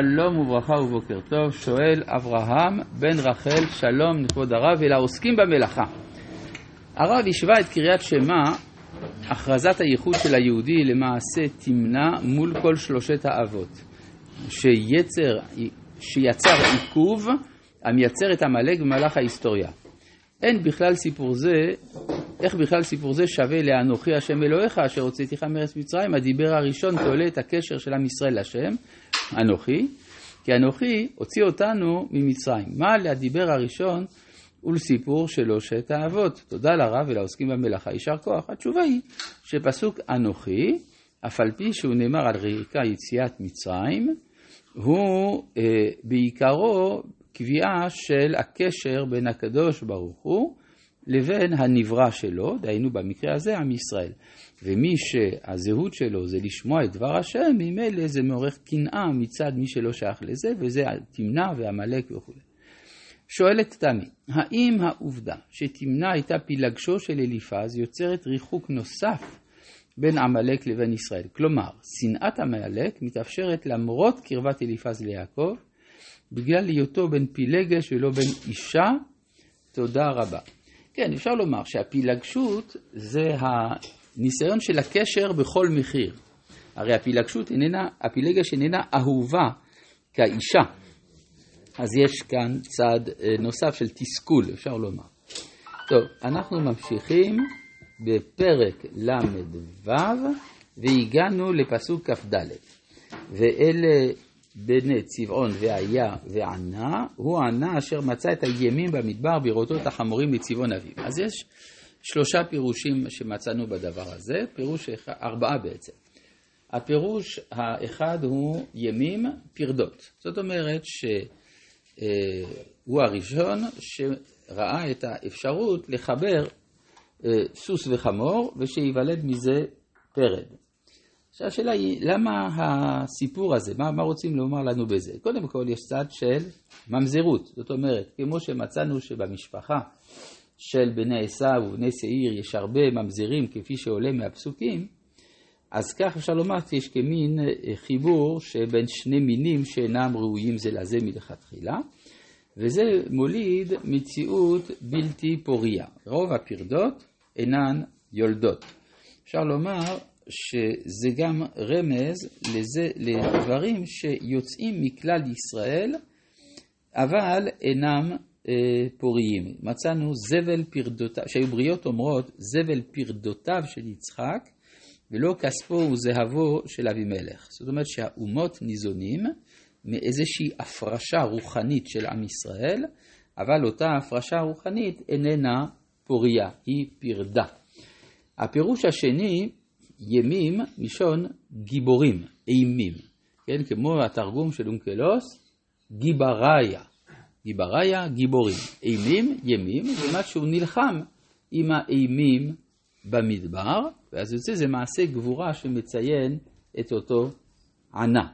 שלום וברכה ובוקר טוב, שואל אברהם בן רחל, שלום לכבוד הרב ולעוסקים במלאכה. הרב השווה את קריאת שמע, הכרזת הייחוד של היהודי למעשה תמנע מול כל שלושת האבות, שיצר, שיצר עיכוב המייצר את עמלק במהלך ההיסטוריה. אין בכלל סיפור זה, איך בכלל סיפור זה שווה לאנוכי השם אלוהיך אשר הוצאתיך מארץ מצרים, הדיבר הראשון תולה את הקשר של עם ישראל לשם, אנוכי, כי אנוכי הוציא אותנו ממצרים. מה לדיבר הראשון ולסיפור שלושת האבות? תודה לרב ולעוסקים במלאכה, יישר כוח. התשובה היא שפסוק אנוכי, אף על פי שהוא נאמר על רקע יציאת מצרים, הוא אה, בעיקרו קביעה של הקשר בין הקדוש ברוך הוא לבין הנברא שלו, דהיינו במקרה הזה עם ישראל. ומי שהזהות שלו זה לשמוע את דבר השם, ממילא זה מעורר קנאה מצד מי שלא שייך לזה, וזה תמנע ועמלק וכו'. שואלת תמי, האם העובדה שתמנע הייתה פילגשו של אליפז יוצרת ריחוק נוסף בין עמלק לבין ישראל? כלומר, שנאת עמלק מתאפשרת למרות קרבת אליפז ליעקב, בגלל היותו בן פילגש ולא בן אישה? תודה רבה. כן, אפשר לומר שהפילגשות זה הניסיון של הקשר בכל מחיר. הרי הפילגשות איננה, הפילגש איננה אהובה כאישה. אז יש כאן צד אה, נוסף של תסכול, אפשר לומר. טוב, אנחנו ממשיכים בפרק ל"ו והגענו לפסוק כ"ד. ואלה בני צבעון והיה וענה, הוא ענה אשר מצא את הימים במדבר בראותו את החמורים לצבעון אביו. אז יש שלושה פירושים שמצאנו בדבר הזה, פירוש אחד, ארבעה בעצם. הפירוש האחד הוא ימים פרדות. זאת אומרת שהוא הראשון שראה את האפשרות לחבר אה, סוס וחמור ושייוולד מזה פרד. עכשיו השאלה היא, למה הסיפור הזה, מה, מה רוצים לומר לנו בזה? קודם כל יש צד של ממזרות, זאת אומרת, כמו שמצאנו שבמשפחה של בני עשו ובני שעיר יש הרבה ממזרים כפי שעולה מהפסוקים, אז כך אפשר לומר שיש כמין חיבור שבין שני מינים שאינם ראויים זה לזה מלכתחילה, וזה מוליד מציאות בלתי פוריה. רוב הפרדות אינן יולדות. אפשר לומר שזה גם רמז לזה, לדברים שיוצאים מכלל ישראל, אבל אינם אה, פוריים. מצאנו זבל פרדותיו, שהיו בריות אומרות, זבל פרדותיו של יצחק, ולא כספו וזהבו של אבימלך. זאת אומרת שהאומות ניזונים מאיזושהי הפרשה רוחנית של עם ישראל, אבל אותה הפרשה רוחנית איננה פוריה, היא פרדה. הפירוש השני ימים מלשון גיבורים, אימים, כן, כמו התרגום של אונקלוס, גיבראיה, גיבראיה, גיבורים, אימים, ימים, מה שהוא נלחם עם האימים במדבר, ואז יוצא זה מעשה גבורה שמציין את אותו ענה.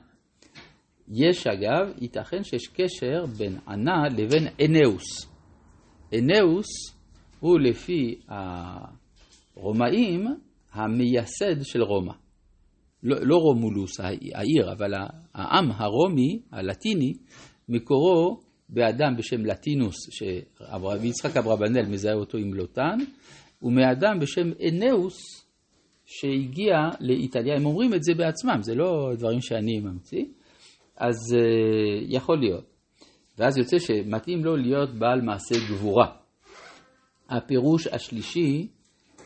יש אגב, ייתכן שיש קשר בין ענה לבין אנאוס. אנאוס הוא לפי הרומאים המייסד של רומא. לא, לא רומולוס העיר, אבל העם הרומי, הלטיני, מקורו באדם בשם לטינוס, שיצחק אברבנאל מזהה אותו עם לוטן, ומאדם בשם אנאוס, שהגיע לאיטליה. הם אומרים את זה בעצמם, זה לא דברים שאני ממציא, אז uh, יכול להיות. ואז יוצא שמתאים לו להיות בעל מעשה גבורה. הפירוש השלישי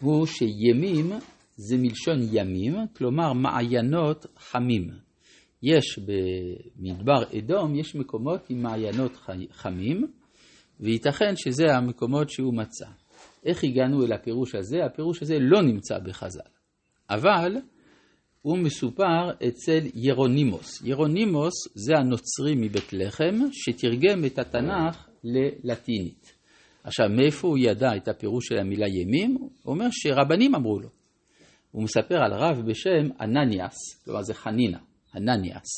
הוא שימים זה מלשון ימים, כלומר מעיינות חמים. יש במדבר אדום, יש מקומות עם מעיינות חמים, וייתכן שזה המקומות שהוא מצא. איך הגענו אל הפירוש הזה? הפירוש הזה לא נמצא בחז"ל, אבל הוא מסופר אצל ירונימוס. ירונימוס זה הנוצרי מבית לחם, שתרגם את התנ"ך ללטינית. עכשיו, מאיפה הוא ידע את הפירוש של המילה ימים? הוא אומר שרבנים אמרו לו. הוא מספר על רב בשם אנניאס, כלומר זה חנינה, אנניאס,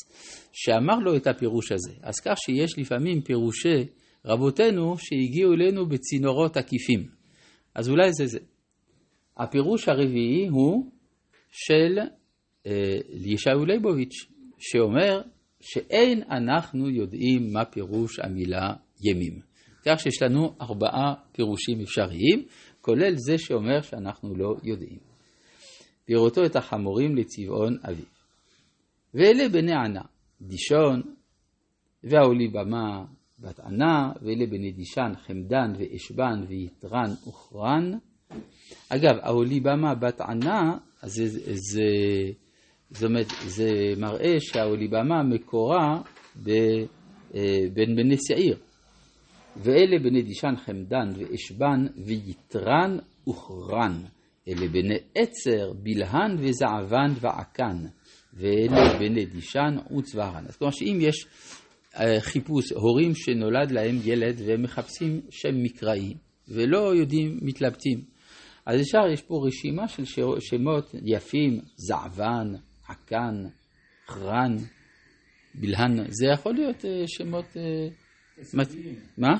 שאמר לו את הפירוש הזה. אז כך שיש לפעמים פירושי רבותינו שהגיעו אלינו בצינורות עקיפים. אז אולי זה זה. הפירוש הרביעי הוא של אה, ישעיהו ליבוביץ', שאומר שאין אנחנו יודעים מה פירוש המילה ימים. כך שיש לנו ארבעה פירושים אפשריים, כולל זה שאומר שאנחנו לא יודעים. בראותו את החמורים לצבעון אביו. ואלה בני ענה, דישון, והעולי במה בת ענה, ואלה בני דישן, חמדן ואשבן ויתרן וכרן. אגב, העולי במה בת ענה, זה, זה, זה, אומרת, זה מראה שהעולי במה מקורה ב, אה, בין בני שעיר. ואלה בני דישן חמדן ואשבן ויתרן וכרן. אלה בני עצר, בלהן וזעבן ועקן. ואלה בני דישן וצווארן. אז כלומר שאם יש אה, חיפוש הורים שנולד להם ילד והם מחפשים שם מקראי ולא יודעים, מתלבטים. אז ישר יש פה רשימה של שמות יפים, זעבן, עקן, חרן, בלהן, זה יכול להיות אה, שמות... מה?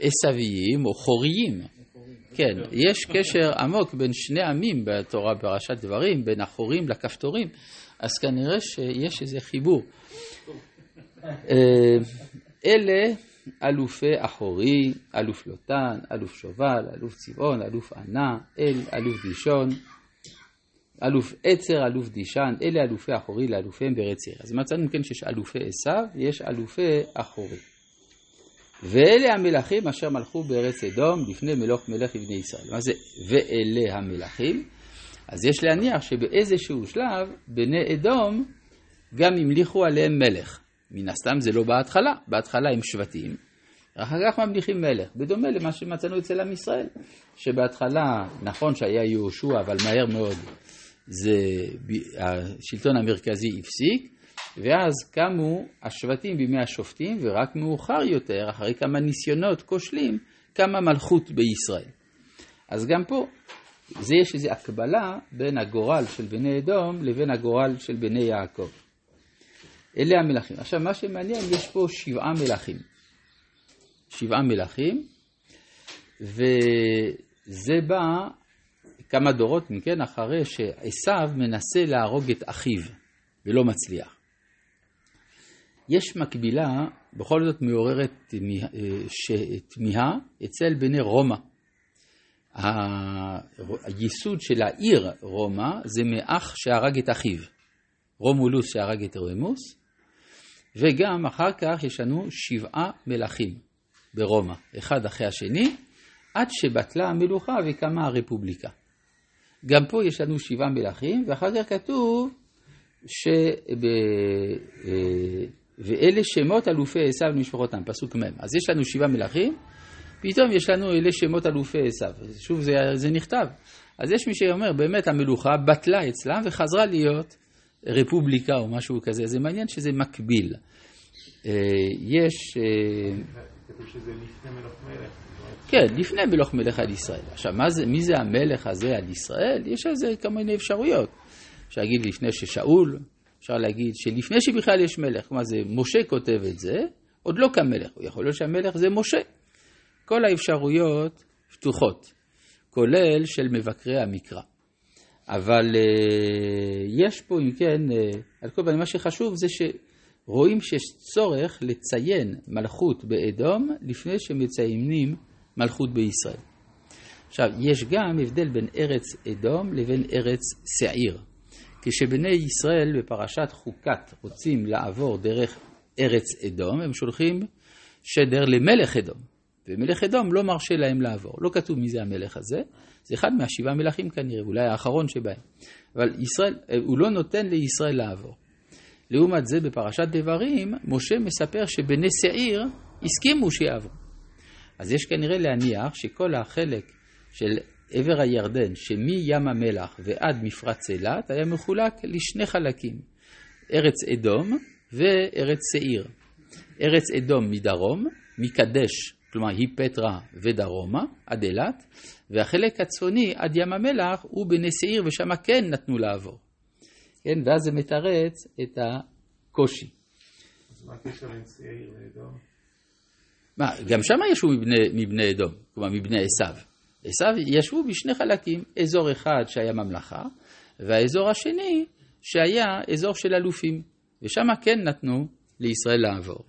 עשוויים. או חוריים. כן, יש קשר עמוק בין שני עמים בתורה פרשת דברים, בין החורים לכפתורים, אז כנראה שיש איזה חיבור. אה, אלה אלופי אחורי, אלוף לוטן, אלוף שובל, אלוף צבעון, אלוף ענה, אל, אלוף דישון, אלוף עצר, אלוף דישן, אלה אלופי אחורי לאלופיהם בארץ עיר. אז מצאנו כן שיש אלופי עשיו, יש אלופי אחורי. ואלה המלכים אשר מלכו בארץ אדום לפני מלוך מלך לבני ישראל. מה זה ואלה המלכים? אז יש להניח שבאיזשהו שלב בני אדום גם המליכו עליהם מלך. מן הסתם זה לא בהתחלה, בהתחלה הם שבטים, אחר כך ממליכים מלך, בדומה למה שמצאנו אצל עם ישראל, שבהתחלה נכון שהיה יהושע, אבל מהר מאוד זה, השלטון המרכזי הפסיק, ואז קמו השבטים בימי השופטים, ורק מאוחר יותר, אחרי כמה ניסיונות כושלים, קמה מלכות בישראל. אז גם פה, זה יש איזו הקבלה בין הגורל של בני אדום לבין הגורל של בני יעקב. אלה המלכים. עכשיו, מה שמעניין, יש פה שבעה מלכים. שבעה מלכים, וזה בא כמה דורות מכן אחרי שעשו מנסה להרוג את אחיו ולא מצליח. יש מקבילה, בכל זאת מעוררת תמיהה, אצל בני רומא. הייסוד של העיר רומא זה מאח שהרג את אחיו. רומולוס שהרג את רמוס, וגם אחר כך יש לנו שבעה מלכים ברומא, אחד אחרי השני, עד שבטלה המלוכה וקמה הרפובליקה. גם פה יש לנו שבעה מלכים, ואחר כך כתוב שב... ואלה שמות אלופי עשיו למשפחותם, פסוק מ'. אז יש לנו שבעה מלכים, פתאום יש לנו אלה שמות אלופי עשיו. שוב, זה, זה נכתב. אז יש מי שאומר, באמת המלוכה בטלה אצלם וחזרה להיות רפובליקה או משהו כזה. זה מעניין שזה מקביל. אה, יש... אה. כן, לפני מלוך מלך על ישראל. עכשיו, זה, מי זה המלך הזה על ישראל? יש על זה כל מיני אפשרויות. אפשר להגיד לפני ששאול, אפשר להגיד שלפני שבכלל יש מלך, כלומר זה משה כותב את זה, עוד לא קם מלך, יכול להיות שהמלך זה משה. כל האפשרויות פתוחות, כולל של מבקרי המקרא. אבל uh, יש פה, אם כן, uh, על כל פנים, מה שחשוב זה שרואים שיש צורך לציין מלכות באדום לפני שמציינים מלכות בישראל. עכשיו, יש גם הבדל בין ארץ אדום לבין ארץ שעיר. כשבני ישראל בפרשת חוקת רוצים לעבור דרך ארץ אדום, הם שולחים שדר למלך אדום, ומלך אדום לא מרשה להם לעבור. לא כתוב מי זה המלך הזה, זה אחד מהשבעה מלכים כנראה, אולי האחרון שבהם. אבל ישראל, הוא לא נותן לישראל לעבור. לעומת זה, בפרשת דברים, משה מספר שבני שעיר הסכימו שיעברו. אז יש כנראה להניח שכל החלק של עבר הירדן, שמים המלח ועד מפרץ אילת, היה מחולק לשני חלקים, ארץ אדום וארץ שעיר. ארץ אדום מדרום, מקדש, כלומר היא פטרה ודרומה, עד אילת, והחלק הצפוני עד ים המלח הוא בני שעיר, ושם כן נתנו לעבור. כן, ואז זה מתרץ את הקושי. אז מה הקשר בין שעיר לאדום? מה, גם שם ישבו מבני, מבני אדום, כלומר מבני עשיו. עשיו ישבו בשני חלקים, אזור אחד שהיה ממלכה, והאזור השני שהיה אזור של אלופים. ושם כן נתנו לישראל לעבור.